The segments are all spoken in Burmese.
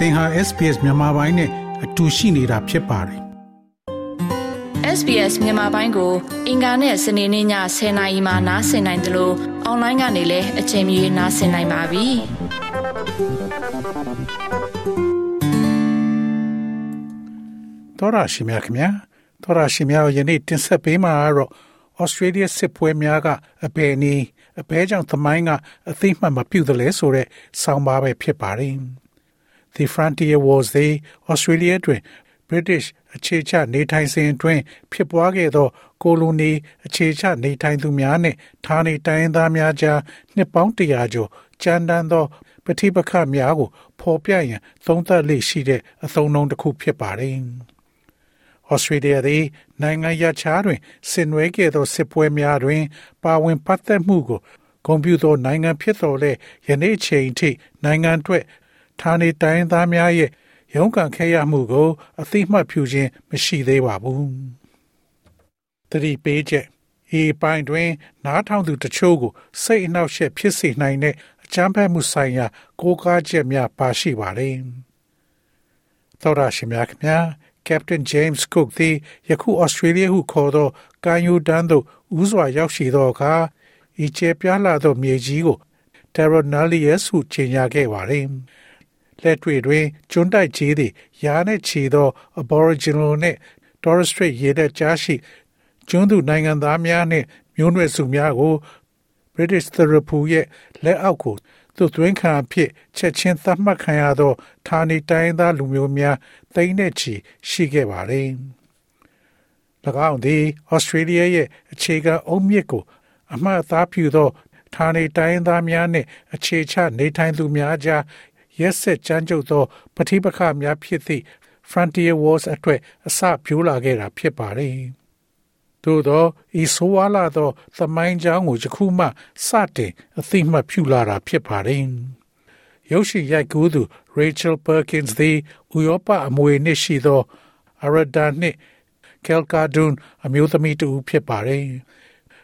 သင်ဟာ SPS မြန်မာပိုင်းနဲ့အတူရှိနေတာဖြစ်ပါတယ် SBS မြန်မာပိုင်းကို အင်ကာနဲ့စနေနေ့ည10:00နာရီမှနားဆင်နိုင်တယ်လို့အွန်လိုင်းကနေလည်းအချိန်မီနားဆင်နိုင်ပါပြီ။တော်ရရှိမြခင်ဗျာတော်ရရှိမြယနေ့တင်ဆက်ပေးမှာကတော့ Australia စစ်ပွဲများကအဘယ်နည်းအဘဲကြောင့်သမိုင်းကအသိမှတ်မပြုသလဲဆိုတဲ့ဆောင်းပါးပဲဖြစ်ပါတယ်။ The Frontier Wars သည် Australia တွင် British အခြေချနေထိုင်စဉ်အတွင်းဖြစ်ပွားခဲ့သောကိုလိုနီအခြေချနေထိုင်သူများနှင့်ဌာနေတိုင်းသားများကြားနှစ်ပေါင်းတရာကျော်ကြမ်းတမ်းသောပဋိပက္ခများကိုဖော်ပြရန်သုံးသပ်လေ့ရှိတဲ့အသုံးအနှုန်းတစ်ခုဖြစ်ပါတယ်။ Australia သည်နိုင်ငံရခြားတွင်ဆင်နွှဲခဲ့သောစစ်ပွဲများတွင် ပါဝင်ပတ်သက်မှုကိုဂုဏ်ပြုသောနိုင်ငံဖြစ်တော်လဲယနေ့ချိန်ထိနိုင်ငံအတွက် ဌာနေတိုင်းသားများရဲ့ရုန်းကန်ခဲ့ရမှုကို အသိမှတ်ပြုခြင်းမရှိသေးပါဘူး။တတိပေးချက်ဤပိုင်းတွင် နားထောင်သူတချို့ကို စိတ်အနှောက်အယှက်ဖြစ်စေနိုင်တဲ့အကြမ်းဖက်မှုဆိုင်ရာ ကိုးကားချက်များပါရှိပါတယ်။သောရရှိမြခင်များ Captain James Cook သည်ယခု Australia ဟုခေါ်သောကာယိုဒန်းသို့ဥစွာရောက်ရှိသောအခါဤကျပြားလာသောမြေကြီးကို Terra Nullius ဟုကြေညာခဲ့ပါတယ်။ လက်တွေ့တွင်ကျွန်းတိုက်ကြီးသည်ရာနှင့်ချီသော Aboriginal နှင့် Torres Strait ရေတပ်ကြားရှိကျွန်းသူနိုင်ငံသားများနှင့်မျိုးနွယ်စုများကို British Therapy ရဲ့လက်အောက်ကိုသူသွင်းခံဖြစ်ချက်ချင်းသတ်မှတ်ခံရသောဌာနေတိုင်းသားလူမျိုးများသိန်းနဲ့ချီရှိခဲ့ပါသည်။၎င်းသည် Australia ရဲ့အခြေခံအုတ်မြစ်ကိုအမှတ်အသားပြုသောဌာနေတိုင်းသားများနှင့်အခြေချနေထိုင်သူများကြား ရက်ဆက်ကြမ်းကြုတ်သောပဋိပက္ခများဖြစ်သည့် Frontier Wars အတွက်အစပြိုးလာခဲ့တာဖြစ်ပါတယ်။သို့သောဤဆိုးဝါးလာသောသမိုင်းကြောင်းကိုယခုမှစတင်အသိမှတ်ပြုလာတာဖြစ်ပါတယ်။ရုပ်ရှင်ရိုက်ကူးသူ Rachel Perkins သည်ဥရောပအမွေနှစ်ရှိသော Arada နှင့် Kelkadun အမျိုးသမီးတူဖြစ်ပါတယ်။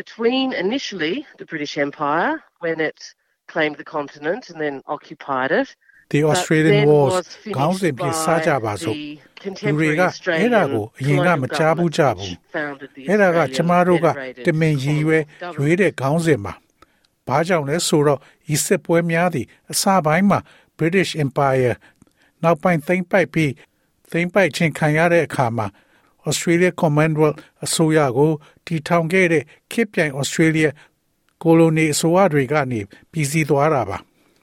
between initially the British Empire when it claimed the continent and then occupied it. The Australian Wars ခေါင်းစဉ်ဖြင့်စကြပါစို့လူတွေကအဲ့ဒါကိုအရင်ကမကြားဘူးကြဘူးအဲ့ဒါကကျမတို့ကတမင်ရည်ရွယ်ရွေးတဲ့ခေါင်းစဉ်ပါဘာကြောင့်လဲဆိုတော့ဤစစ်ပွဲများသည့်အစပိုင်းမှာ British Empire နောက်ပိုင်းသိမ်းပိုက်ပြီးသိမ်းပိုက်ခြင်းခံရတဲ့အခါမှာ Australia Commonwealth အစိုးရကိုတည်ထောင်ခဲ့တဲ့ခေတ်ပြိုင် Australia ကိုလိုနီအစိုးရတွေကနေပြည်စည်းသွားတာပါ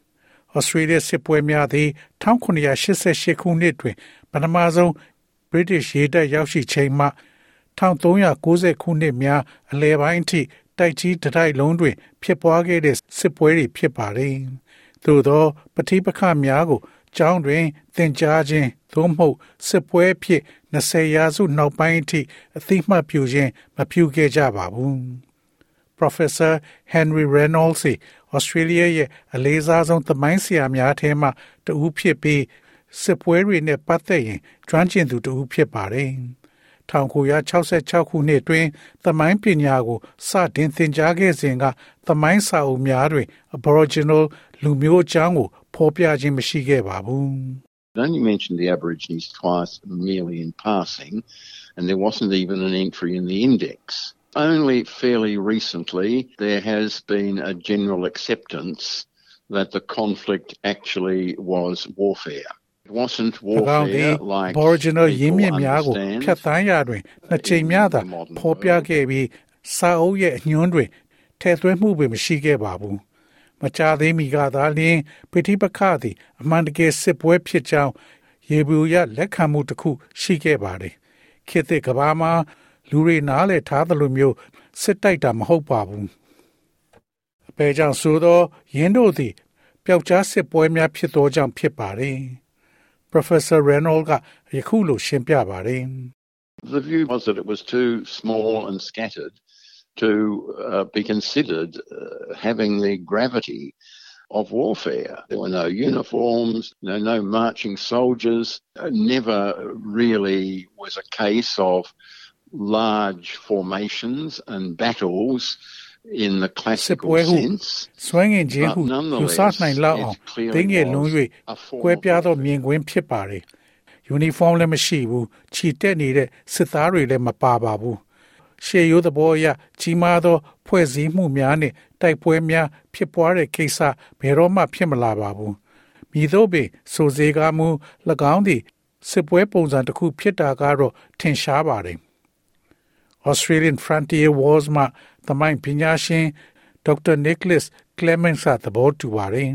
။ Australia စစ်ပွဲများသည်1988ခုနှစ်တွင်ပထမဆုံး British ရေတပ်ရောက်ရှိချိန်မှ1390ခုနှစ်များအလယ်ပိုင်းအထိတိုက်ကြီးတတိုက်လုံးတွင် ဖြစ်ပွားခဲ့တဲ့စစ်ပွဲတွေဖြစ်ပါတယ်။သို့သောပဋိပက္ခများကို ကျောင်းတွင်သင်ကြားခြင်းသို့မဟုတ်စစ်ပွဲဖြစ်20ရာစုနောက်ပိုင်းအထိအသိမှတ်ပြုခြင်းမပြုခဲ့ကြပါဘူး။ Professor Henry Reynolds Australia ရဲ့အလေးစားဆုံးသမိုင်းဆရာများထဲမှတဦးဖြစ်ပြီးစစ်ပွဲတွေနဲ့ပတ်သက်ရင်ကျွမ်းကျင်သူတဦးဖြစ်ပါတယ်။1966ခုနှစ်တွင်သမိုင်းပညာကိုစတင်သင်ကြားခဲ့စဉ်ကသမိုင်းစာအုပ်များတွင် Aboriginal လူမျိုးအကြောင်းကို ဖော်ပြခြင်းမရှိခဲ့ပါဘူး။ only mentioned the Aborigines twice merely in passing, and there wasn't even an entry in the index. Only fairly recently there has been a general acceptance that the conflict actually was warfare. It wasn't warfare like Aboriginal ရင်းမြစ်များကိုဖျက်ဆီးရာတွင်နှစ်ချိန်များသာဖော်ပြခဲ့ပြီးစာအုပ်ရဲ့အညွှန်းတွင်ထည့်သွင်းမှုပင်မရှိခဲ့ပါဘူး။ မကြသေးမီကသာလျှင်ပဋိပက္ခသည်အမှန်တကယ်စစ်ပွဲဖြစ်ကြောင်းယေဘူယလက်ခံမှုတစ်ခုရှိခဲ့ပါတယ်ခေတ်သစ်ကဘာမှာလူတွေနားလည်ထားသလိုမျိုးစစ်တိုက်တာမဟုတ်ပါဘူးအပေကြောင့်ဆိုသောယင်းတို့သည်ပျောက်ကြားစစ်ပွဲများဖြစ်သောကြောင့်ဖြစ်ပါတယ် Professor Reynolds ကယခုလိုရှင်းပြပါတယ် The view was that it was too small and scattered to uh, be considered uh, having the gravity of warfare. There were no uniforms, no, no marching soldiers. It never really was a case of large formations and battles in the classical စစ်ပွဲဟု sense. စွမ်းငင်ခြင်းဟု But ယူ nonetheless, ဆနိုင်လောက်အောင် it clearly တင်းငယ်လုံး was၍ a form ကွဲ of ပြားသော warfare. မြင်ကွင်းဖြစ်ပါတယ်ယူနီဖောင်းလည်းမရှိဘူးခြိတက်နေတဲ့စစ်သားတွေလည်းမပါပါဘူး ရှေးရိုးသဘောအရကြီးမားသော ဖွဲ့စည်းမှုများနှင့်တိုက်ပွဲများဖြစ်ပွားတဲ့ကိစ္စဘယ်တော့မှဖြစ်မလာပါဘူးမိတို့ပင်ဆိုစေကားမူ၎င်းသည်စစ်ပွဲပုံစံတစ်ခုဖြစ်တာကတော့ထင်ရှားပါတယ် Australian Frontier Wars မှသမိုင်းပညာရှင် Dr. Nicholas Clements ကသဘောတူပါတယ်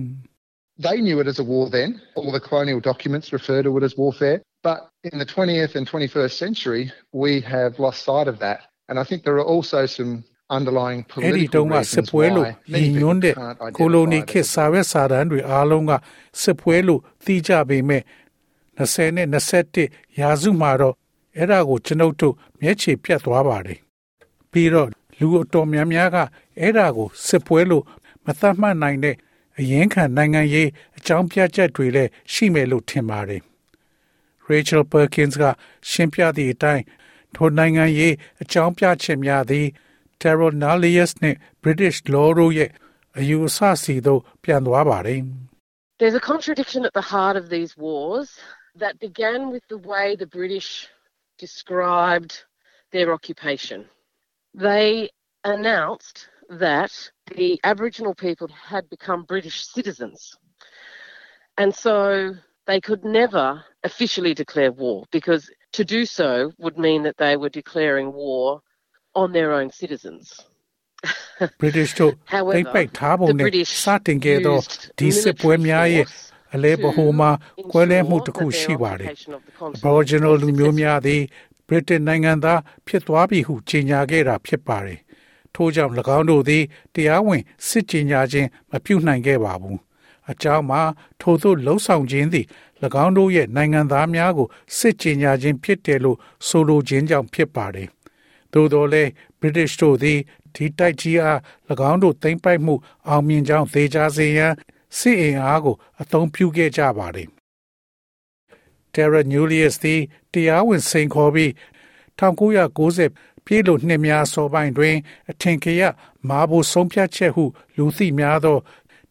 They knew it as a war then. All the colonial documents refer to it as warfare. But in the 20th and 21st century, we have lost sight of that. And I think there are also some underlying အဲ့ဒီ political တုန်းကစစ် reasons ပွဲလို့ why ညီ many ညွ people န်းတဲ့ can't ကိုလိုနီ identify ခေတ် it as စာရွက်စာတမ်းတွေအားလုံးကစစ်ပွဲလို့သိကြပေမဲ့20နဲ့21ရာစုမှာတော့အဲ့ဒါကိုကျွန်ုပ်တို့မျက်ခြေပြတ်သွားပါတယ်ပြီးတော့လူအတော်များများကအဲ့ဒါကိုစစ်ပွဲလို့မသတ်မှတ်နိုင်တဲ့အရင်ခံနိုင်ငံရေးအကြောင်းပြချက်တွေလည်းရှိမယ်လို့ထင်ပါတယ် Rachel Perkins ကရှင်းပြသည့်အတိုင်း ထိုနိုင်ငံရေးအကြောင်းပြချက်များသည် Terror Nullius နှင့် British Law တို့ရဲ့အယူအဆစီသို့ပြန်သွားပါတယ် There's a contradiction at the heart of these wars that began with the way the British described their occupation. They announced that the Aboriginal people had become British citizens. And so they could never officially declare war because to do so would mean that they were declaring war on their own citizens. British တို့ However, တိတ်ပိုက်ထားပုံ the နဲ့ British စတင်ခဲ့သော used ဒီစစ်ပွဲများရဲ့ military force အလဲပဟိုမှာ to ကွဲလဲမှု ensure တစ်ခု that their ရှိပါတယ် occupation of the continent Aboriginal was လူမျိုးများ successful. သည် Britain နိုင်ငံသားဖြစ်သွားပြီဟုကြေညာခဲ့တာဖြစ်ပါတယ်ထို့ကြောင့်၎င်းတို့သည်တရားဝင်စစ်ကြေညာခြင်းမပြုနိုင်ခဲ့ပါဘူး အကြောင်းမှာထို့သို့လှုံ့ဆော်ခြင်းသည်၎င်းတို့ရဲ့နိုင်ငံသားများကိုစစ်ကြေညာခြင်းဖြစ်တယ်လို့ဆိုလိုခြင်းကြောင့်ဖြစ်ပါတယ်သို့တော်လည်း British တို့သည်ဒီတိုက်ကြီးအား၎င်းတို့သိမ်းပိုက်မှုအောင်မြင်ကြောင်းသေချာစေရန်စစ်အင်အားကိုအသုံးပြုခဲ့ကြပါတယ် Terra Nullius သည်တရားဝင်စိန်ခေါ်ပြီး1990ပြည်လို့နှစ်များစောပိုင်းတွင် အထင်ကရမာဘူဆုံးဖြတ်ချက်ဟုလူသိများသော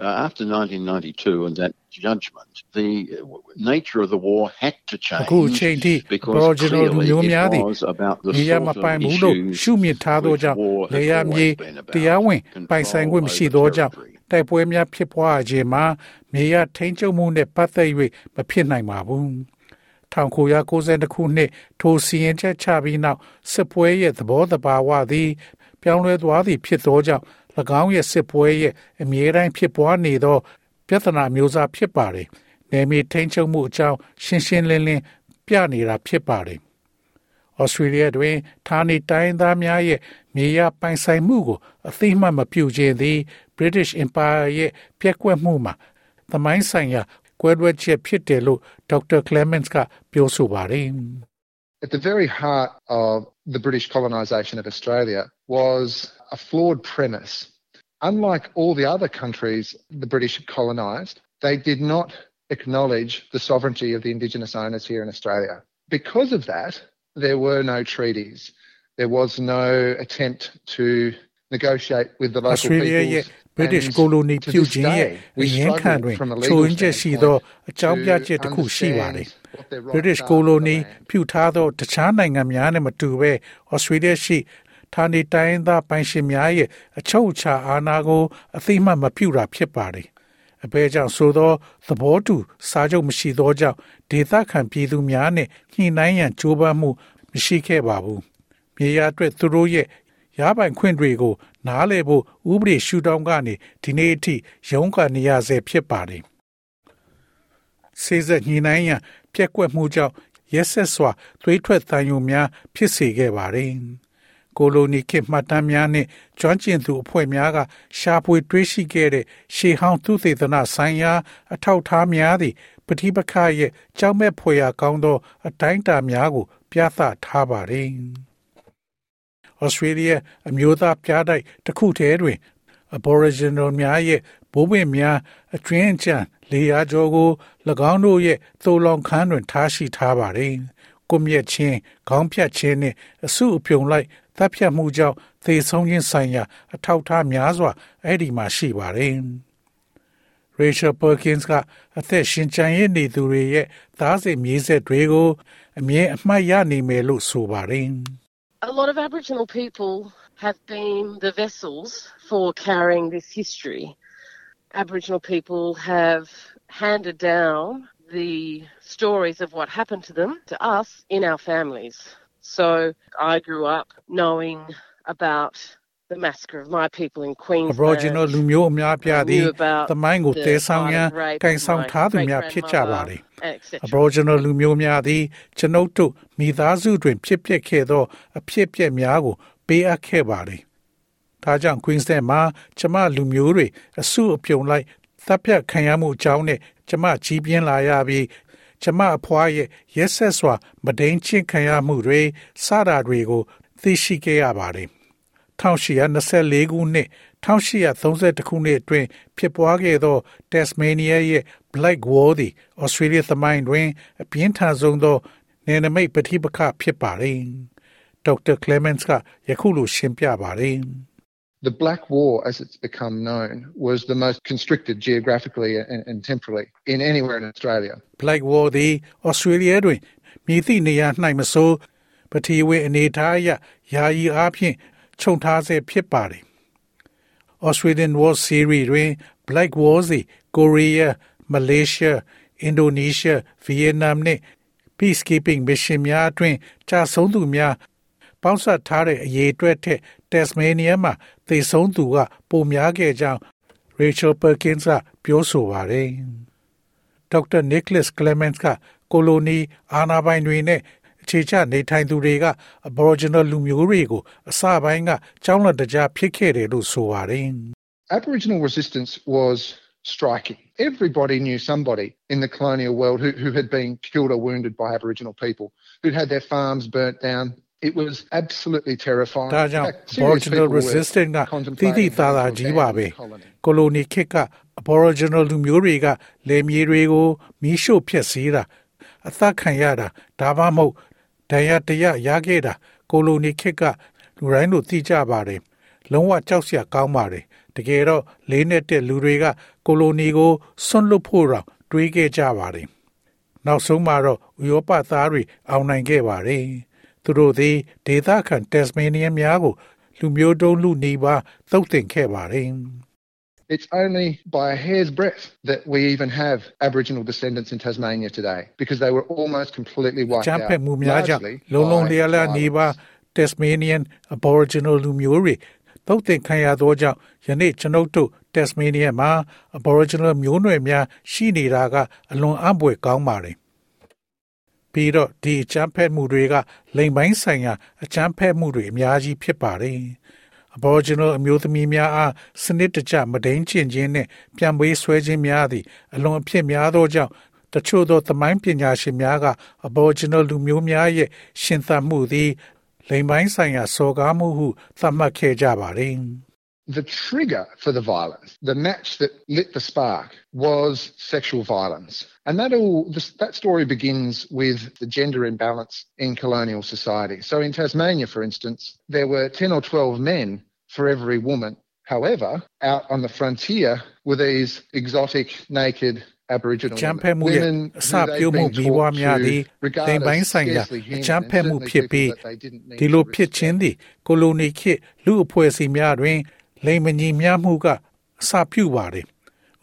Uh, after 1992 and that judgment, the uh, nature of the war had to အခုအချိန် change ထိ because Aboriginal လူ clearly မျိုးများသည် it was about the နေရ sort မ of ပိုင်ဘူးလို့ issues ရှုမြင်ထားသော which ကြောင့် war လေ has ယာမြေ always been about. တရားဝင်ပိုင်ဆိုင်ခွင့်မရှိသောကြောင့် Control over တိုက်ပွဲများဖြစ်ပွားခြင်းမှာမြေရထိန်းချုပ်မှုနှင့်ပတ်သက်၍မဖြစ်နိုင်ပါဘူး1992ခုနှစ်ထိုစီရင်ချက်ချပြီးနောက်စစ်ပွဲရဲ့သဘောတဘာဝသည်ပြောင်းလဲသွားသည်ဖြစ်သောကြောင့်၎ င်းရဲ့စစ်ပွဲရဲ့အမြဲတမ်းဖြစ်ပွားနေသော ပြဿနာမျိုးစားဖြစ်ပါတယ်။နယ်မြေထိန်းချုပ်မှုအကြောင်းရှင်းရှင်းလင်းလင်းပြနေတာဖြစ်ပါတယ်။ Australia တွင်ဌာနေတိုင်းသားများရဲ့မြေယာပိုင်ဆိုင်မှုကိုအသိမှတ်မပြုခြင်းသည် British Empire ရဲ့ပြက်ကွက်မှုမှာသမိုင်းဆိုင်ရာကွဲလွဲချက်ဖြစ်တယ်လို့ Dr. Clements ကပြောဆိုပါတယ်။ At the very heart of the British colonisation of Australia was a flawed premise. Unlike all the other countries the British colonised, they did not acknowledge the sovereignty of the Indigenous owners here in Australia. Because of that, there were no treaties. There was no attempt to negotiate with the local Australia ရဲ့ peoples. British And colony to ပြု this ခြင်းရဲ့ day, အ we ရင်ခံတွင် struggle from a ချိုး legal ရင်းချက်ရှိသော standpoint အကြောင်းပြချက်တစ်ခုရှိပါတယ်။ British colony ပြုထားသောတခြားနိုင်ငံများနဲ့မတူဘဲ Australia ရှိ ဌာနေတိုင်းသားပိုင်ရှင်များရဲ့အချုပ်အခြာအာဏာကို အသိမှတ်မပြုတာဖြစ်ပါတယ်။အဘဲကြောင့်ဆိုသောသဘောတူစာချုပ်မရှိသောကြောင့်ဒေသခံပြည်သူများနဲ့ညှိနှိုင်းရန်ကြိုးပမ်းမှုမရှိခဲ့ပါဘူး။မြေယာအတွက်သူတို့ရဲ့ရပိုင်ခွင့်တွေကို နားလည်ဖို့ဥပဒေရှုထောင့်ကနေဒီနေ့အထိရုန်းကန်နေရဆဲဖြစ်ပါတယ်။စေစညှိနှိုင်းရန်ပြက်ကွက်မှုကြောင့်ရက်ဆက်စွာသွေးထွက်တန်ယုံများဖြစ်စေခဲ့ပါတယ်။ ကိုလိုနီခေတ်မှတ်တမ်းများနဲ့ကျွမ်းကျင်သူအဖွဲ့များကရှာဖွေတွေးရှိခဲ့တဲ့ရှေးဟောင်းသူသေသနဆိုင်ရာ အထောက်ထားများသည့်ပဋိပက္ခရဲ့ကြောက်မဲ့ဖွယ်ရာကောင်းသော အတိုင်းအတာများကို ပြသထားပါတယ်။ Australia အမျိုးသားပြားတိုက်တစ်ခုတည်းတွင် Aboriginal များရဲ့ဘိုးဘွင်များအတွင်းချံလေယာကျော်ကို၎င်းတို့ရဲ့သိုလောင်ခန်းတွင်ထားရှိထားပါတယ်။ ကွန်မြက်ချင်းခေါင်းဖြတ်ခြင်းနှင့်အစုအပြုံလိုက်တပ်ဖြတ်မှုကြောင့်သေဆုံးခြင်းဆိုင်ရာအထောက်အထားများစွာအဲ့ဒီမှာရှိပါတယ်။ Rachel Perkins ကအသက်ရှင်ကျန်ရည်နေသူတွေရဲ့သားစဉ်မြေးဆက်တွေကိုအမြဲအမှတ်ရနေမယ်လို့ဆိုပါတယ်။ A lot of Aboriginal people have been the vessels for carrying this history. Aboriginal people have handed down the stories of what happened to them to us in our families. So I grew up knowing about the massacre of my people in Queensland. Aboriginal လူမျိုးအများပြားသည်သမိုင်းကိုတည်ဆောင်ရန်ကန်ဆောင်ထားသူများဖြစ်ကြပါသည်။ Aboriginal လူမျိုးများသည်ကျွန်ုပ်တို့မိသားစုတွင် ဖြစ်ပျက်ခဲ့သော အဖြစ်အပျက်များကို ပေးအပ်ခဲ့ပါသည်။ဒါကြောင့် Queensland မှာကျမလူမျိုးတွေအစုအပြုံလိုက်တပ်ဖြတ်ခံရမှုအကြောင်းနဲ့ကျမကြီးပြင်းလာရပြီး ကျမအဖွားရဲ့ရက်ဆက်စွာ မဒိန်ချင်းခံရမှုတွေစတာတွေကိုသိရှိခဲ့ရပါတယ်1824ခုနှစ်1832ခုနှစ်အတွင်းဖြစ်ပွားခဲ့သော Tasmania ရဲ့ Black War သည် Australia သမိုင်းတွင် အပြင်းထန်ဆုံးသောနယ်နိမိတ်ပဋိပက္ခဖြစ်ပါတယ်။ဒေါက်တာ Clements ကယခုလိုရှင်းပြပါတယ်။ The Black War, as it's become known, was the most constricted geographically and, and temporally in anywhere in Australia. Black War သည် Australia တွင်မြည်သည့်နေရာ၌မဆိုပထီဝေအနေထားအရယာယီအားဖြင့်ခြုံထားဆဲဖြစ်ပါတယ်။ Australian War Series တွင် Black Wars သည် Korea, Malaysia, Indonesia, Vietnam နှင့် Peacekeeping Mission များအတွင်ကြာဆုံးသူများပေါင်းစပ်ထားတဲ့အရေးအတွက်ထက် Tasmania မှာ သေဆုံးသူကပိုများခဲ့ကြောင်း Rachel Perkins ကပြောဆိုပါတယ်။ Dr. Nicholas Clements ကကိုလိုနီအာနာပိုင်တွေနဲ့အခြေချနေထိုင်သူတွေက Aboriginal လူမျိုးတွေကိုအစပိုင်းကကြောင်းလန့်တကြားဖြစ်ခဲ့တယ်လို့ဆိုပါတယ်။ Aboriginal resistance was striking. Everybody knew somebody in the colonial world who, who had been killed or wounded by Aboriginal people, who'd had their farms burnt down. It was absolutely terrifying. ဒါကြောင့် Aboriginal resistance ကတိတိသားသားကြီးပါပဲ။ကိုလိုနီခေတ်က Aboriginal လူမျိုးတွေကလယ်မြေတွေကိုမီးရှို့ဖျက်ဆီးတာအသက်ခံရတာဒါမှမဟုတ်ဒဏ်ရာတရရခဲ့တာကိုလိုနီခေတ်ကလူတိုင်းတို့သိကြပါတယ်လုံးဝကြောက်စရာကောင်းပါတယ်တကယ်တော့လေးနဲ့တဲ့လူတွေကကိုလိုနီကိုဆွန့်လွတ်ဖို့တော့တွေးခဲ့ကြပါတယ်နောက်ဆုံးမှာတော့ဥရောပသားတွေအောင်နိုင်ခဲ့ပါတယ် သူတို့သည်ဒေသခံတက်စမေးနီးယားများကိုလူမျိုးတုံးလူနေပါသုတ်တင်ခဲ့ပါတယ် It's only by a hair's breadth that we even have Aboriginal descendants in Tasmania today because they were almost completely wiped ချမ်း out. ဖက်မှုများကြောင့် largely လုံလုံ by လျားလျားနေပါ violence. Tasmanian Aboriginal လူမျိုးတွေသုတ်သင်ခံရသောကြောင့်ယနေ့ကျွန်ုပ်တို့ Tasmania မှာ Aboriginal မျိုးနွယ်များရှိနေတာကအလွန်အံ့ဖွယ်ကောင်းပါတယ် ပြီးတော့ဒီအချမ်းဖက်မှုတွေက လိမ်ပိုင်းဆိုင်ရာအချမ်းဖက်မှုတွေအများကြီးဖြစ်ပါတယ် Aboriginal အမျိုးသမီးများအားစနစ်တကျမဒိန်ကျင့်ခြင်းနဲ့ပြန်ပေးဆွဲခြင်းများသည့်အလွန်အဖြစ်များသောကြောင့်တချို့သောသမိုင်းပညာရှင်များက Aboriginal လူမျိုးများရဲ့ရှင်သန်မှုသည်လိမ်ပိုင်းဆိုင်ရာစော်ကားမှုဟုသတ်မှတ်ခဲ့ကြပါတယ် The trigger for the violence, the match that lit the spark, was sexual violence. And that all this, that story begins with the gender imbalance in colonial society. So in Tasmania, for instance, there were 10 or 12 men for every woman. However, out on the frontier were these exotic, naked Aboriginal အချမ်းဖက်မှုရဲ့ women အစ who ပြုံး they'd မှု been မိဘွား taught များ to သည် regard လိမ်ပိုင်း as ဆိုင်ရာ scarcely အ human ချမ်းဖက် and မှု certainly ဖြစ်ပြီး people that they didn't need ဒီလို to ဖြစ်ခြင်း respect. သည်ကိုလိုနီခေတ်လူအဖွဲ့အစည်းများတွင် လိမ်မညီမျှမှုကအစပြုပါတယ်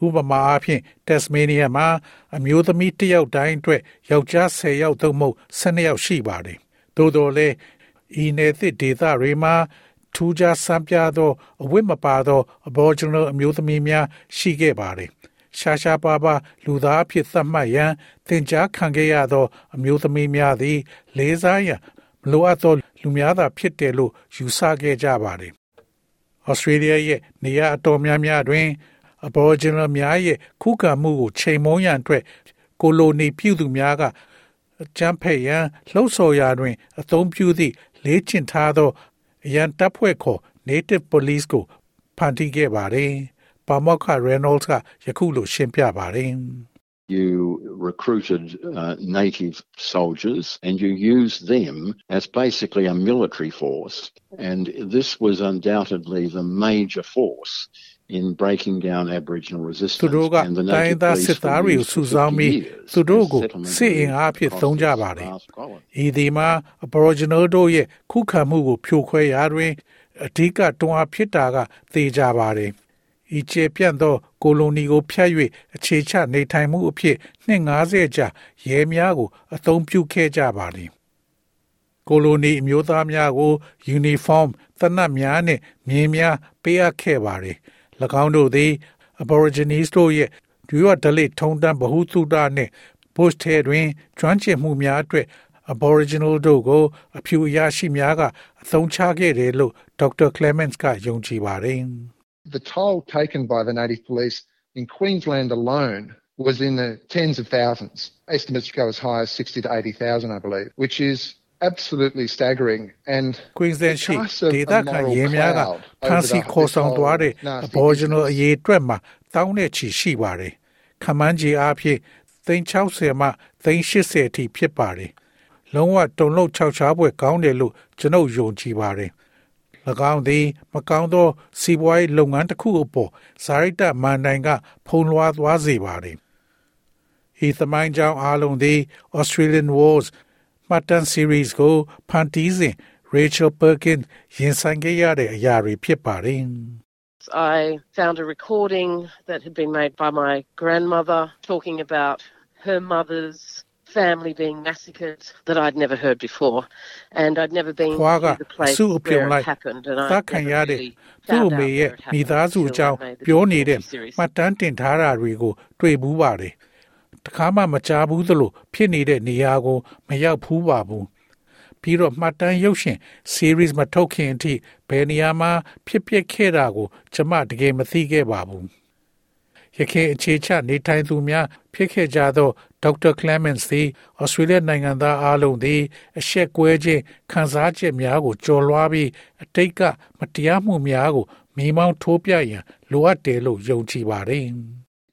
ဥပမာအားဖြင့်တက်စမေးနီးယားမှာအမျိုးသမီးတစ်ယောက်တိုင်းအတွက်ယောက်ျား10ယောက်သို့မဟုတ်12ယောက်ရှိပါတယ်သို့တော်လည်းဤနယ်သစ်ဒေသတွေမှာထူးခြားစံပြသောအဝတ်မပါသော Aboriginal အမျိုးသမီးများရှိခဲ့ပါတယ်။ရှာရှာပါပါလူသားအဖြစ်သတ်မှတ်ရန်သင်ကြားခံခဲ့ရသော အမျိုးသမီးများသည် လေးစားရန်မလိုအပ်သောလူများသာဖြစ်တယ်လို့ယူဆခဲ့ကြပါတယ်။ Australia ရဲ့နေရာအတော်များများတွင် Aboriginal များရဲ့ခုခံမှုကိုချိန်မုံရန်အတွက်ကိုလိုနီပြုသူများကအကြမ်းဖက်ရန်လှုံ့ဆော်ရာတွင် အသုံးပြုသည့်လေ့ကျင့်ထားသောအရန်တပ်ဖွဲ့ခေါ် Native Police ကိုဖန်တီးခဲ့ပါတယ်။ပါမောက္ခ Reynolds ကယခုလိုရှင်းပြပါတယ်။ You recruited uh, native soldiers and you used them as basically a military force. And this was undoubtedly the major force in breaking down Aboriginal သူ resistance. တို့က and the တိုင်း native သား police စစ်သား were တွေကို used စု for ဆောင်း 50 ပြီး years သူတို့ as ကို settlement စစ်အင် units အားအဖြစ် across သုံးကြ this ပါတယ် vast colony. ။ဤဒီမှာ Aboriginal တို့ရဲ့ခုခံမှုကိုဖြိုခွဲရာတွင်အဓိကတွန်းအားဖြစ်တာကသေကြပါတယ်။ ဤကျေပြန့်သောကိုလိုနီကိုဖျက်၍အခြေချနေထိုင်မှုအဖြစ်နှစ်90ကြာရဲများကို အသုံးပြုခဲ့ကြပါတယ်။ကိုလိုနီအမျိုးသားများကိုယူနီဖောင်းသနတ်များနှင့်မြင်းများပေးအပ်ခဲ့ပါတယ်။၎င်းတို့သည် Aborigines တို့ရဲ့ဒွေရဒလိထုံတန်းဗဟုသုတနှင့် bush ထဲတွင်ကျွမ်းကျင်မှုများအတွက် Aboriginal တို့ကို အဖြူအရရှိများကအသုံးချခဲ့တယ်လို့ Dr. Clements ကယုံကြည်ပါတယ်။ The toll taken by the native police in Queensland alone was in the tens of thousands. Estimates go as high as 60 to 80,000, I believe, which is absolutely staggering. And Queensland ရှိ casts a- ဒေ a သခံ moral ရဲများက cloud ဖမ်းဆီး over the- ခေါ်ဆောင် this သွားတဲ့ whole nasty Aboriginal business. အရေးအတွက်မှာတောင်းတဲ့ချီရှိပါတယ်။ခမန်းကြီးအားဖြင့်360မှ380အထိဖြစ်ပါတယ်။လုံးဝတုံလုံးခြောက်ခြားပွဲကောင်းတယ်လို့ကျွန်ုပ်ယုံကြည်ပါတယ်။၎ င်းသည်မကောင်းသောစီးပွားရေးလုပ်ငန်းတစ်ခုအပေါ်ဇာရိတမန်တိုင်ကဖုံးလွှားသွားစေပါတယ်။ဤသမိုင်းကြောင်းအားလုံးသည် Australian Wars မှတ်တမ်း series ကိုဖန်တီးစဉ် Rachel Perkins ရင်ဆိုင်ခဲ့ရတဲ့အရာတွေဖြစ်ပါတယ်။ I found a recording that had been made by my grandmother talking about her mother's family being massacred that I'd never heard before. And I'd never been ဖွားက to the place စုအပြုံ where လိုက် it happened. And သ I တ်ခံရ never တဲ့ really သူ့ found အမေ out ရဲ့ where it မိ happened သားစုအ until ကြောင်း I made the ပြောနေတဲ့ documentary series. မှတ်တမ်းတင်ထားတာတွေကို တွေ့ဘူးပါတယ်တခါမှမကြားဘူးသလိုဖြစ်နေတဲ့နေရာကို မရောက်ဘူးပါဘူးပြီးတော့မှတ်တမ်းရုပ်ရှင် series မထုတ်ခင်အထိဘယ်နေရာမှာဖြစ်ပျက်ခဲ့တာကို ကျွန်မတကယ်မသိခဲ့ပါဘူး ရခိုင်အခြေချနေထိုင်သူများဖြစ်ခဲ့ကြသောဒေါက်တာကလမန့်စ်သည်ဩစတြေးလျနိုင်ငံသားအားလုံးသည်အရှက်ကွဲခြင်းခံစားချက်များကိုကြော်လွှားပြီးအတိတ်ကမတရားမှုများကိုမိမောင်းထိုးပြရန်လိုအပ်တယ်လို့ယုံကြည်ပါတယ်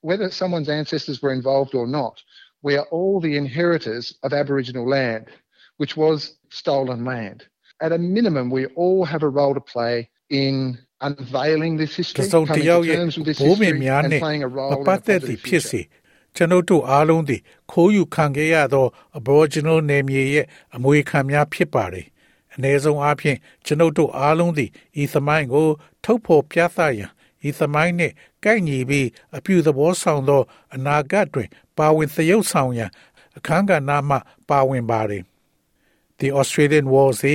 whether someone's ancestors were involved or not, we are all the inheritors of Aboriginal land, which was stolen land. At a minimum, we all have a role to play in unveiling this တ history, စုံတစ် coming ယောက် to ရဲ့ terms with this ဘိုးပင် history, များ and နှင့် playing a မ role in ပတ် a သက်သည့် positive ဖြစ် future. စေကျွန်ုပ်တို့အားလုံးသည်ခိုးယူခံခဲ့ရသော Aboriginal နယ်မြေရဲ့အမွေခံများဖြစ်ပါတယ်အ ਨੇ ဆုံးအားဖြင့်ကျွန်ုပ်တို့အားလုံးသည်ဤသမိုင်းကို ထုတ်ဖော်ပြသရန်ဤသမိုင်းနှင့်ကိုက်ညီပြီးအပြုသဘောဆောင်သော အနာဂတ်တွင် ပါဝင်သရုပ်ဆောင်ရန်အခမ်းကဏ္ဍမှပါဝင်ပါတယ် The Australian Wars သ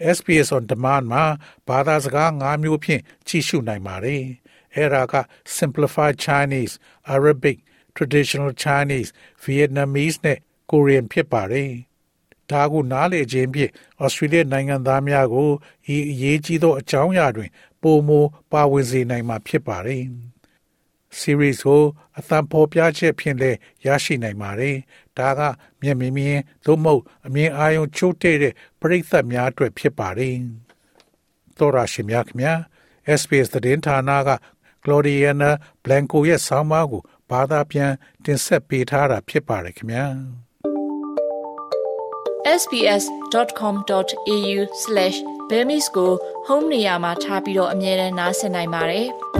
ည် SBS on demand မှာဘာသာစကား၅မျိုးဖြင့်ကြည့်ရှုနိုင်ပါတယ်။အဲ့ဒါက Simplified Chinese, Arabic, Traditional Chinese, Vietnamese နဲ့ Korean ဖြစ်ပါတယ်။ဒါကိုနားလည်ခြင်းဖြင့် Australia နိုင်ငံသားများကိုဤအရေးကြီးသောအကြောင်းအရာတွင်ပုံမပါဝင်စေနိုင်မှာဖြစ်ပါတယ်။ series ကိုအသံဖော်ပြချက်ဖြင့်လည်းရရှိနိုင်ပါတယ်။ ဒါကမျက်မြင်မြင်သို့မဟုတ်အမြင်အာရုံချိုးတဲ့တဲ့ပရိသတ်များအတွက်ဖြစ်ပါတယ်။သောရရှိမြခင်များ SPS သတင်းဌာနက Claudiana Blanco ရဲ့ဆောင်းပါးကိုဘာသာပြန်တင်ဆက်ပေးထားတာဖြစ်ပါတယ်ခင်ဗျာ။ sbs.com.au/bemis ကို home နေရာမှာထားပြီးတော့အမြဲတမ်းနှာစင်နိုင်ပါတယ်။